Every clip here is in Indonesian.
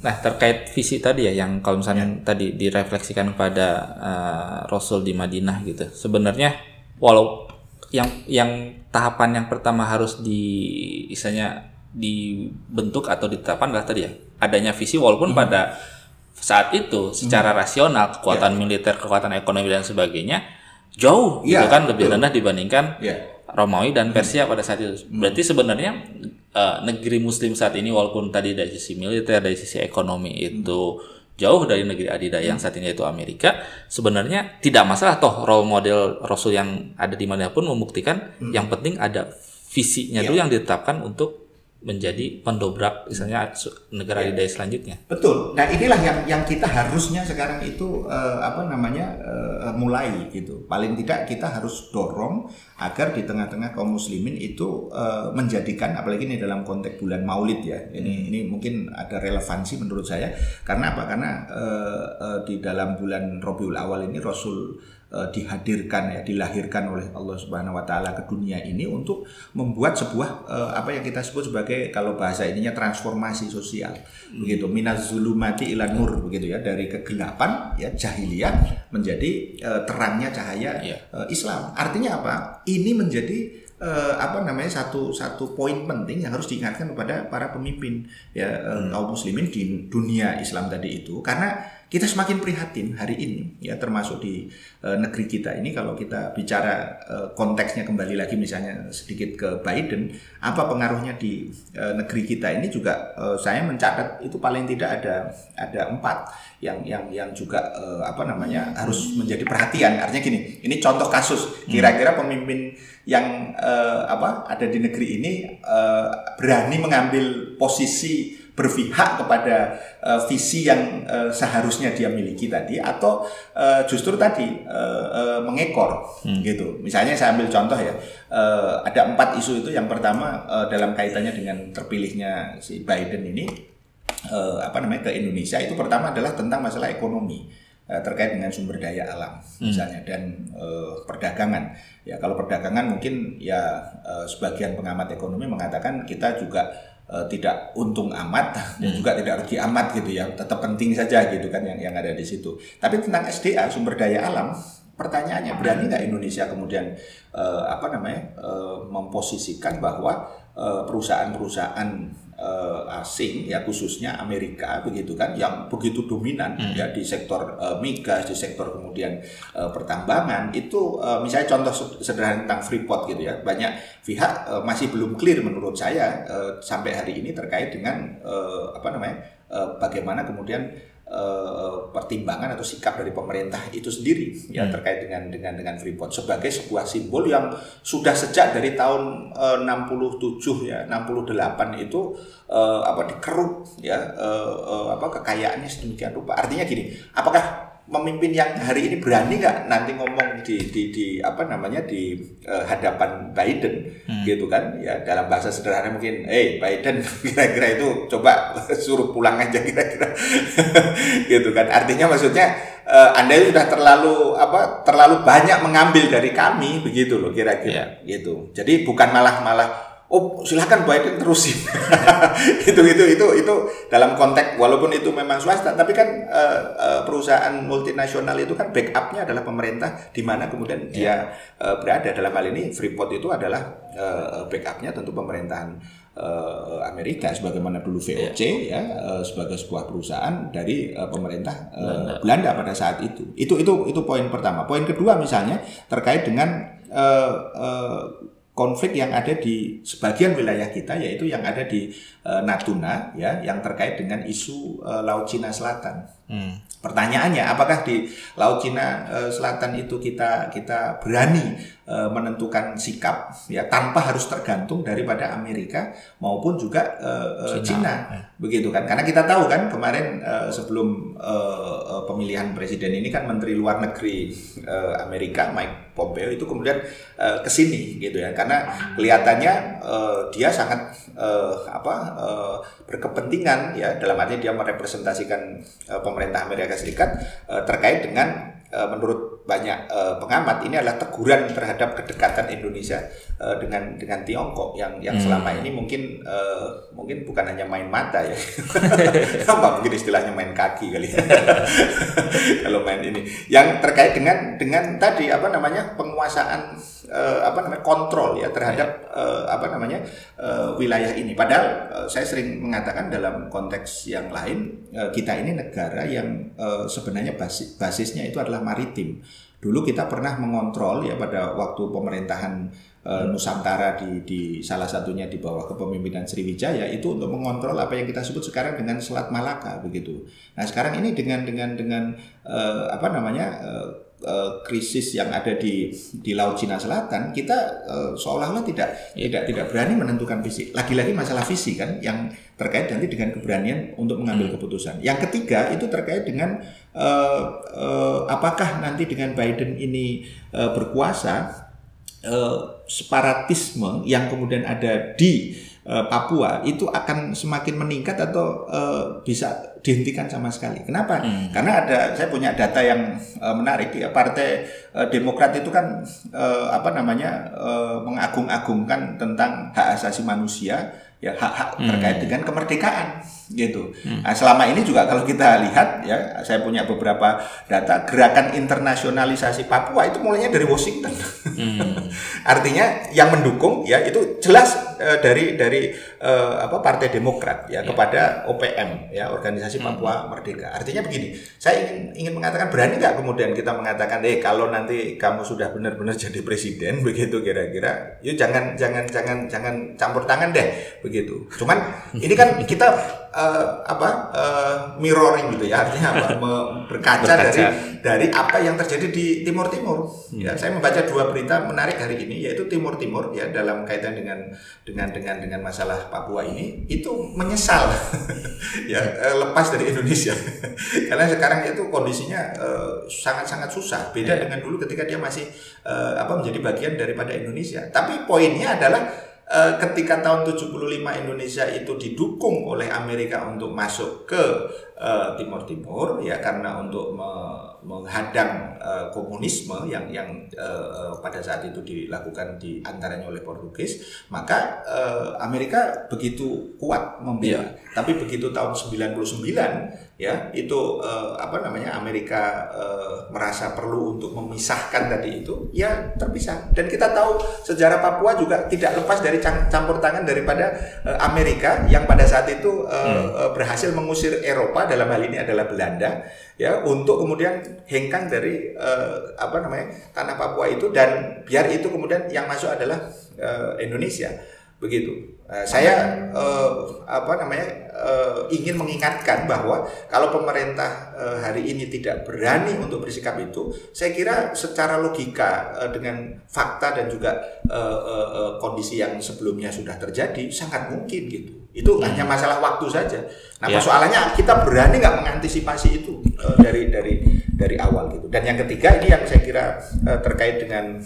Nah terkait visi tadi ya yang kalau misalnya tadi direfleksikan kepada uh, Rasul di Madinah gitu. Sebenarnya walau yang yang tahapan yang pertama harus di istilahnya dibentuk atau ditetapkan adalah tadi ya adanya visi walaupun pada saat itu secara rasional kekuatan militer, kekuatan ekonomi dan sebagainya jauh Iya, gitu kan lebih betul. rendah dibandingkan Iya. Romawi dan Persia pada saat itu. Berarti sebenarnya eh, negeri Muslim saat ini walaupun tadi dari sisi militer, dari sisi ekonomi itu jauh dari negeri adidaya yang saat ini yaitu Amerika, sebenarnya tidak masalah toh role model Rasul yang ada di mana pun membuktikan yang penting ada visinya dulu yang ditetapkan untuk menjadi pendobrak misalnya negara adidaya selanjutnya. Betul. Nah inilah yang yang kita harusnya sekarang itu eh, apa namanya eh, mulai gitu. Paling tidak kita harus dorong agar di tengah-tengah kaum muslimin itu eh, menjadikan apalagi ini dalam konteks bulan Maulid ya. Ini ini mungkin ada relevansi menurut saya karena apa? Karena eh, di dalam bulan Rabiul Awal ini Rasul eh, dihadirkan ya dilahirkan oleh Allah Subhanahu wa taala ke dunia ini untuk membuat sebuah eh, apa yang kita sebut sebagai kalau bahasa ininya transformasi sosial. Begitu. Minaz zulumati ila nur begitu ya. Dari kegelapan ya jahiliyah menjadi eh, terangnya cahaya Iya. eh, Islam. Artinya apa? Ini menjadi eh, apa namanya satu satu poin penting yang harus diingatkan kepada para pemimpin ya eh, kaum muslimin di dunia Islam tadi itu. Karena kita semakin prihatin hari ini ya termasuk di eh, negeri kita ini kalau kita bicara eh, konteksnya kembali lagi misalnya sedikit ke Biden apa pengaruhnya di eh, negeri kita ini juga eh, saya mencatat itu paling tidak ada ada empat yang yang yang juga eh, apa namanya harus menjadi perhatian. Artinya gini ini contoh kasus. Kira-kira pemimpin yang eh, apa ada di negeri ini eh, berani mengambil posisi berpihak kepada eh, visi yang eh, seharusnya dia miliki tadi atau eh, justru tadi eh, eh, mengekor gitu. Misalnya saya ambil contoh ya eh, ada empat isu itu. Yang pertama eh, dalam kaitannya dengan terpilihnya si Biden ini eh, apa namanya ke Indonesia itu pertama adalah tentang masalah ekonomi terkait dengan sumber daya alam misalnya dan eh, perdagangan. Ya kalau perdagangan mungkin ya eh, sebagian pengamat ekonomi mengatakan kita juga eh, tidak untung amat dan juga tidak rugi amat gitu ya tetap penting saja gitu kan yang yang ada di situ. Tapi tentang SDA sumber daya alam pertanyaannya berani nggak Indonesia kemudian eh, apa namanya eh, memposisikan bahwa perusahaan-perusahaan eh, asing ya khususnya Amerika begitu kan yang begitu dominan ya di sektor eh, migas di sektor kemudian eh, pertambangan itu eh, misalnya contoh se- sederhana tentang Freeport gitu ya banyak pihak eh, masih belum clear menurut saya eh, sampai hari ini terkait dengan eh, apa namanya eh, bagaimana kemudian eh, pertimbangan atau sikap dari pemerintah itu sendiri ya terkait dengan dengan dengan Freeport sebagai sebuah simbol yang sudah sejak dari tahun eh, 67 ya 68 itu eh, apa dikeruk ya eh, eh, apa kekayaannya sedemikian rupa. Artinya gini apakah pemimpin yang hari ini berani nggak nanti ngomong di di di apa namanya di eh, hadapan Biden gitu kan? Ya dalam bahasa sederhana mungkin eh Biden kira-kira itu coba suruh pulang aja kira-kira. Gitu kan? Artinya maksudnya eh, anda itu sudah terlalu apa terlalu banyak mengambil dari kami begitu loh kira-kira. Gitu. Jadi bukan malah malah oh silahkan Biden terusin. Itu itu itu itu dalam konteks walaupun itu memang swasta tapi kan eh, perusahaan multinasional itu kan backupnya adalah pemerintah di mana kemudian dia eh, berada. Dalam hal ini Freeport itu adalah eh, backupnya tentu pemerintahan eh, Amerika sebagaimana dulu VOC ya. eh, sebagai sebuah perusahaan dari eh, pemerintah eh, Belanda pada saat itu. Itu itu itu poin pertama. Poin kedua misalnya terkait dengan eh, eh, konflik yang ada di sebagian wilayah kita yaitu yang ada di eh, Natuna ya yang terkait dengan isu eh, Laut Cina Selatan. Pertanyaannya apakah di Laut Cina eh, Selatan itu kita kita berani menentukan sikap ya tanpa harus tergantung daripada Amerika maupun juga eh, eh, Cina, begitu kan? Karena kita tahu kan kemarin eh, sebelum eh, eh, pemilihan presiden ini kan Menteri Luar Negeri eh, Amerika Mike Pompeo itu kemudian eh, ke sini gitu ya. Karena kelihatannya eh, dia sangat eh, apa eh, berkepentingan ya dalam arti dia merepresentasikan eh, pemerintah Amerika Serikat eh, terkait dengan eh, menurut banyak uh, pengamat ini adalah teguran terhadap kedekatan Indonesia uh, dengan dengan Tiongkok yang yang hmm. selama ini mungkin uh, mungkin bukan hanya main mata ya, apa mungkin istilahnya main kaki kali ya. kalau main ini yang terkait dengan dengan tadi apa namanya penguasaan uh, apa namanya kontrol ya terhadap uh, apa namanya uh, wilayah ini. Padahal uh, saya sering mengatakan dalam konteks yang lain uh, kita ini negara yang uh, sebenarnya basis, basisnya itu adalah maritim. Dulu kita pernah mengontrol ya pada waktu pemerintahan uh, Nusantara di, di salah satunya di bawah kepemimpinan Sriwijaya itu untuk mengontrol apa yang kita sebut sekarang dengan Selat Malaka begitu. Nah sekarang ini dengan dengan dengan uh, apa namanya uh, uh, krisis yang ada di di Laut Cina Selatan kita uh, seolah-olah tidak ya. tidak tidak berani menentukan visi. Lagi-lagi masalah visi kan yang terkait nanti dengan keberanian untuk mengambil hmm. keputusan. Yang ketiga itu terkait dengan uh, uh, apakah nanti dengan Biden ini uh, berkuasa uh, separatisme yang kemudian ada di uh, Papua itu akan semakin meningkat atau uh, bisa dihentikan sama sekali. Kenapa? Hmm. Karena ada saya punya data yang uh, menarik ya Partai uh, Demokrat itu kan uh, apa namanya uh, mengagung-agungkan tentang hak asasi manusia ya hak-hak hmm. terkait dengan kemerdekaan gitu. Hmm. Nah, selama ini juga kalau kita lihat ya saya punya beberapa data gerakan internasionalisasi Papua itu mulainya dari Washington. Hmm. Artinya yang mendukung ya itu jelas uh, dari dari uh, apa Partai Demokrat ya, ya kepada OPM ya Organisasi hmm. Papua hmm. Merdeka. Artinya begini, saya ingin ingin mengatakan berani nggak kemudian kita mengatakan eh kalau nanti kamu sudah benar-benar jadi presiden begitu kira-kira, yuk jangan jangan jangan jangan campur tangan deh begitu. Cuman ini kan kita uh, apa uh, mirroring gitu ya artinya apa berkaca, berkaca dari dari apa yang terjadi di Timur Timur. Hmm. Ya, saya membaca dua berita menarik hari ini yaitu Timur Timur ya dalam kaitan dengan dengan dengan dengan masalah Papua ini itu menyesal ya uh, lepas dari Indonesia karena sekarang itu kondisinya sangat-sangat uh, susah beda yeah. dengan dulu ketika dia masih uh, apa menjadi bagian daripada Indonesia. Tapi poinnya adalah Eh, ketika tahun 75 Indonesia itu didukung oleh Amerika untuk masuk ke uh, Timur Timur ya karena untuk me menghadang uh, komunisme yang yang uh, pada saat itu dilakukan di antaranya oleh Portugis maka uh, Amerika begitu kuat membela yeah. tapi begitu tahun 99 ya itu uh, apa namanya Amerika uh, merasa perlu untuk memisahkan tadi itu ya terpisah dan kita tahu sejarah Papua juga tidak lepas dari campur tangan daripada uh, Amerika yang pada saat itu uh, hmm. berhasil mengusir Eropa dalam hal ini adalah Belanda ya untuk kemudian hengkang dari uh, apa namanya tanah Papua itu dan biar itu kemudian yang masuk adalah uh, Indonesia begitu. Uh, saya uh, apa namanya uh, ingin mengingatkan bahwa kalau pemerintah uh, hari ini tidak berani untuk bersikap itu, saya kira secara logika uh, dengan fakta dan juga uh, uh, uh, kondisi yang sebelumnya sudah terjadi sangat mungkin gitu. Itu hmm. hanya masalah waktu saja. Nah ya. persoalannya kita berani nggak mengantisipasi itu uh, dari dari dari awal gitu. Dan yang ketiga ini yang saya kira uh, terkait dengan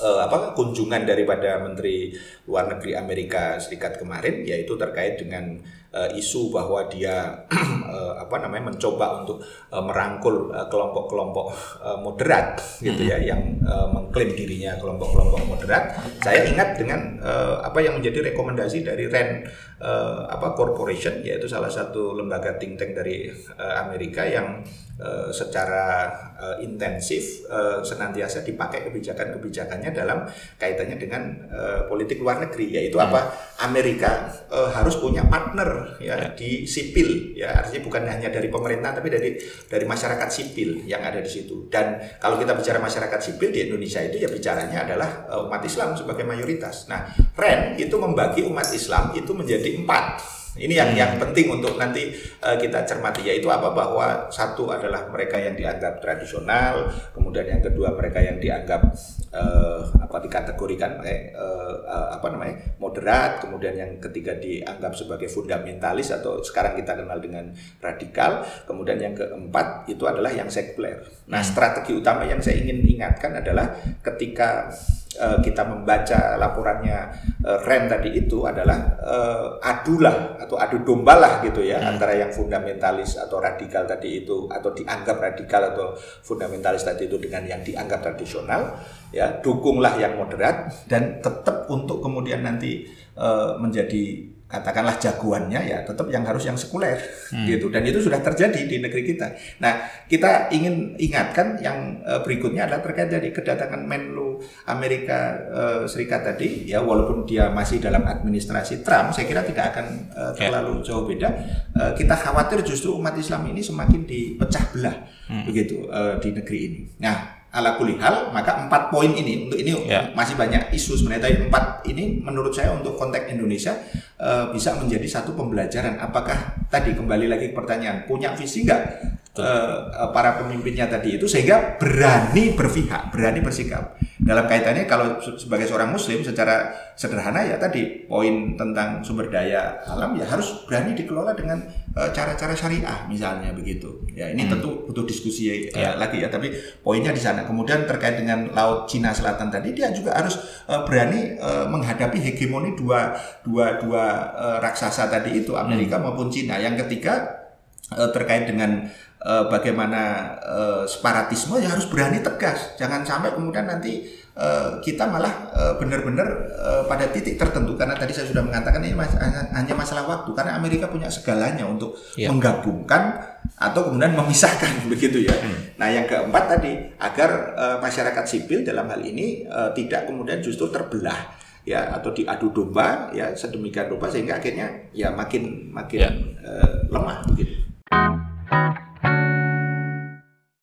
uh, apa kunjungan daripada Menteri Luar Negeri Amerika Serikat kemarin yaitu terkait dengan uh, isu bahwa dia uh, apa namanya mencoba untuk uh, merangkul kelompok-kelompok uh, moderat gitu ya yang uh, mengklaim dirinya kelompok-kelompok moderat. Saya ingat dengan uh, apa yang menjadi rekomendasi dari Ren uh, apa Corporation yaitu salah satu lembaga think tank dari uh, Amerika yang uh, secara uh, intensif uh, senantiasa dipakai kebijakan-kebijakannya dalam kaitannya dengan uh, politik luar negeri yaitu hmm. apa Amerika uh, harus punya partner ya, di sipil ya artinya bukan hanya dari pemerintah tapi dari dari masyarakat sipil yang ada di situ. Dan kalau kita bicara masyarakat sipil di Indonesia itu ya bicaranya adalah uh, umat Islam sebagai mayoritas. Nah REN itu membagi umat Islam itu menjadi empat ini yang yang penting untuk nanti uh, kita cermati yaitu apa bahwa satu adalah mereka yang dianggap tradisional, kemudian yang kedua mereka yang dianggap uh, apa dikategorikan eh, uh, apa namanya moderat, kemudian yang ketiga dianggap sebagai fundamentalis atau sekarang kita kenal dengan radikal, kemudian yang keempat itu adalah yang sekuler. Nah, hmm. strategi utama yang saya ingin ingatkan adalah ketika uh, kita membaca laporannya uh, Ren tadi itu adalah uh, adulah atau adu domba lah gitu ya hmm. antara yang fundamentalis atau radikal tadi itu atau dianggap radikal atau fundamentalis tadi itu dengan yang dianggap tradisional ya dukunglah yang moderat dan tetap untuk kemudian nanti uh, menjadi katakanlah jagoannya ya tetap yang harus yang sekuler hmm. gitu dan itu sudah terjadi di negeri kita. Nah kita ingin ingatkan yang uh, berikutnya adalah terkait dari kedatangan Menlu Amerika uh, Serikat tadi ya walaupun dia masih dalam administrasi Trump saya kira tidak akan uh, terlalu jauh beda. Uh, kita khawatir justru umat Islam ini semakin dipecah belah hmm. begitu uh, di negeri ini. Nah ala kulihal maka empat poin ini untuk ini yeah. masih banyak isu sebenarnya tapi empat ini menurut saya untuk konteks Indonesia uh, bisa menjadi satu pembelajaran apakah tadi kembali lagi ke pertanyaan punya visi nggak uh, para pemimpinnya tadi itu sehingga berani berpihak berani bersikap dalam kaitannya kalau sebagai seorang muslim secara sederhana ya tadi poin tentang sumber daya alam ya harus berani dikelola dengan cara-cara uh, syariah misalnya begitu ya ini hmm. tentu butuh diskusi uh, ya. lagi ya tapi poinnya di sana kemudian terkait dengan laut Cina Selatan tadi dia juga harus uh, berani uh, menghadapi hegemoni dua dua dua uh, raksasa tadi itu Amerika hmm. maupun Cina yang ketiga terkait dengan uh, bagaimana uh, separatisme ya harus berani tegas jangan sampai kemudian nanti Eh, kita malah uh, benar-benar uh, pada titik tertentu karena tadi saya sudah mengatakan ini mas hanya masalah waktu karena Amerika punya segalanya untuk yeah. menggabungkan atau kemudian memisahkan begitu ya. Hmm. Nah yang keempat tadi agar uh, masyarakat sipil dalam hal ini uh, tidak kemudian justru terbelah ya atau diadu domba ya sedemikian rupa sehingga akhirnya ya makin makin yeah. uh, lemah begitu. Thank you.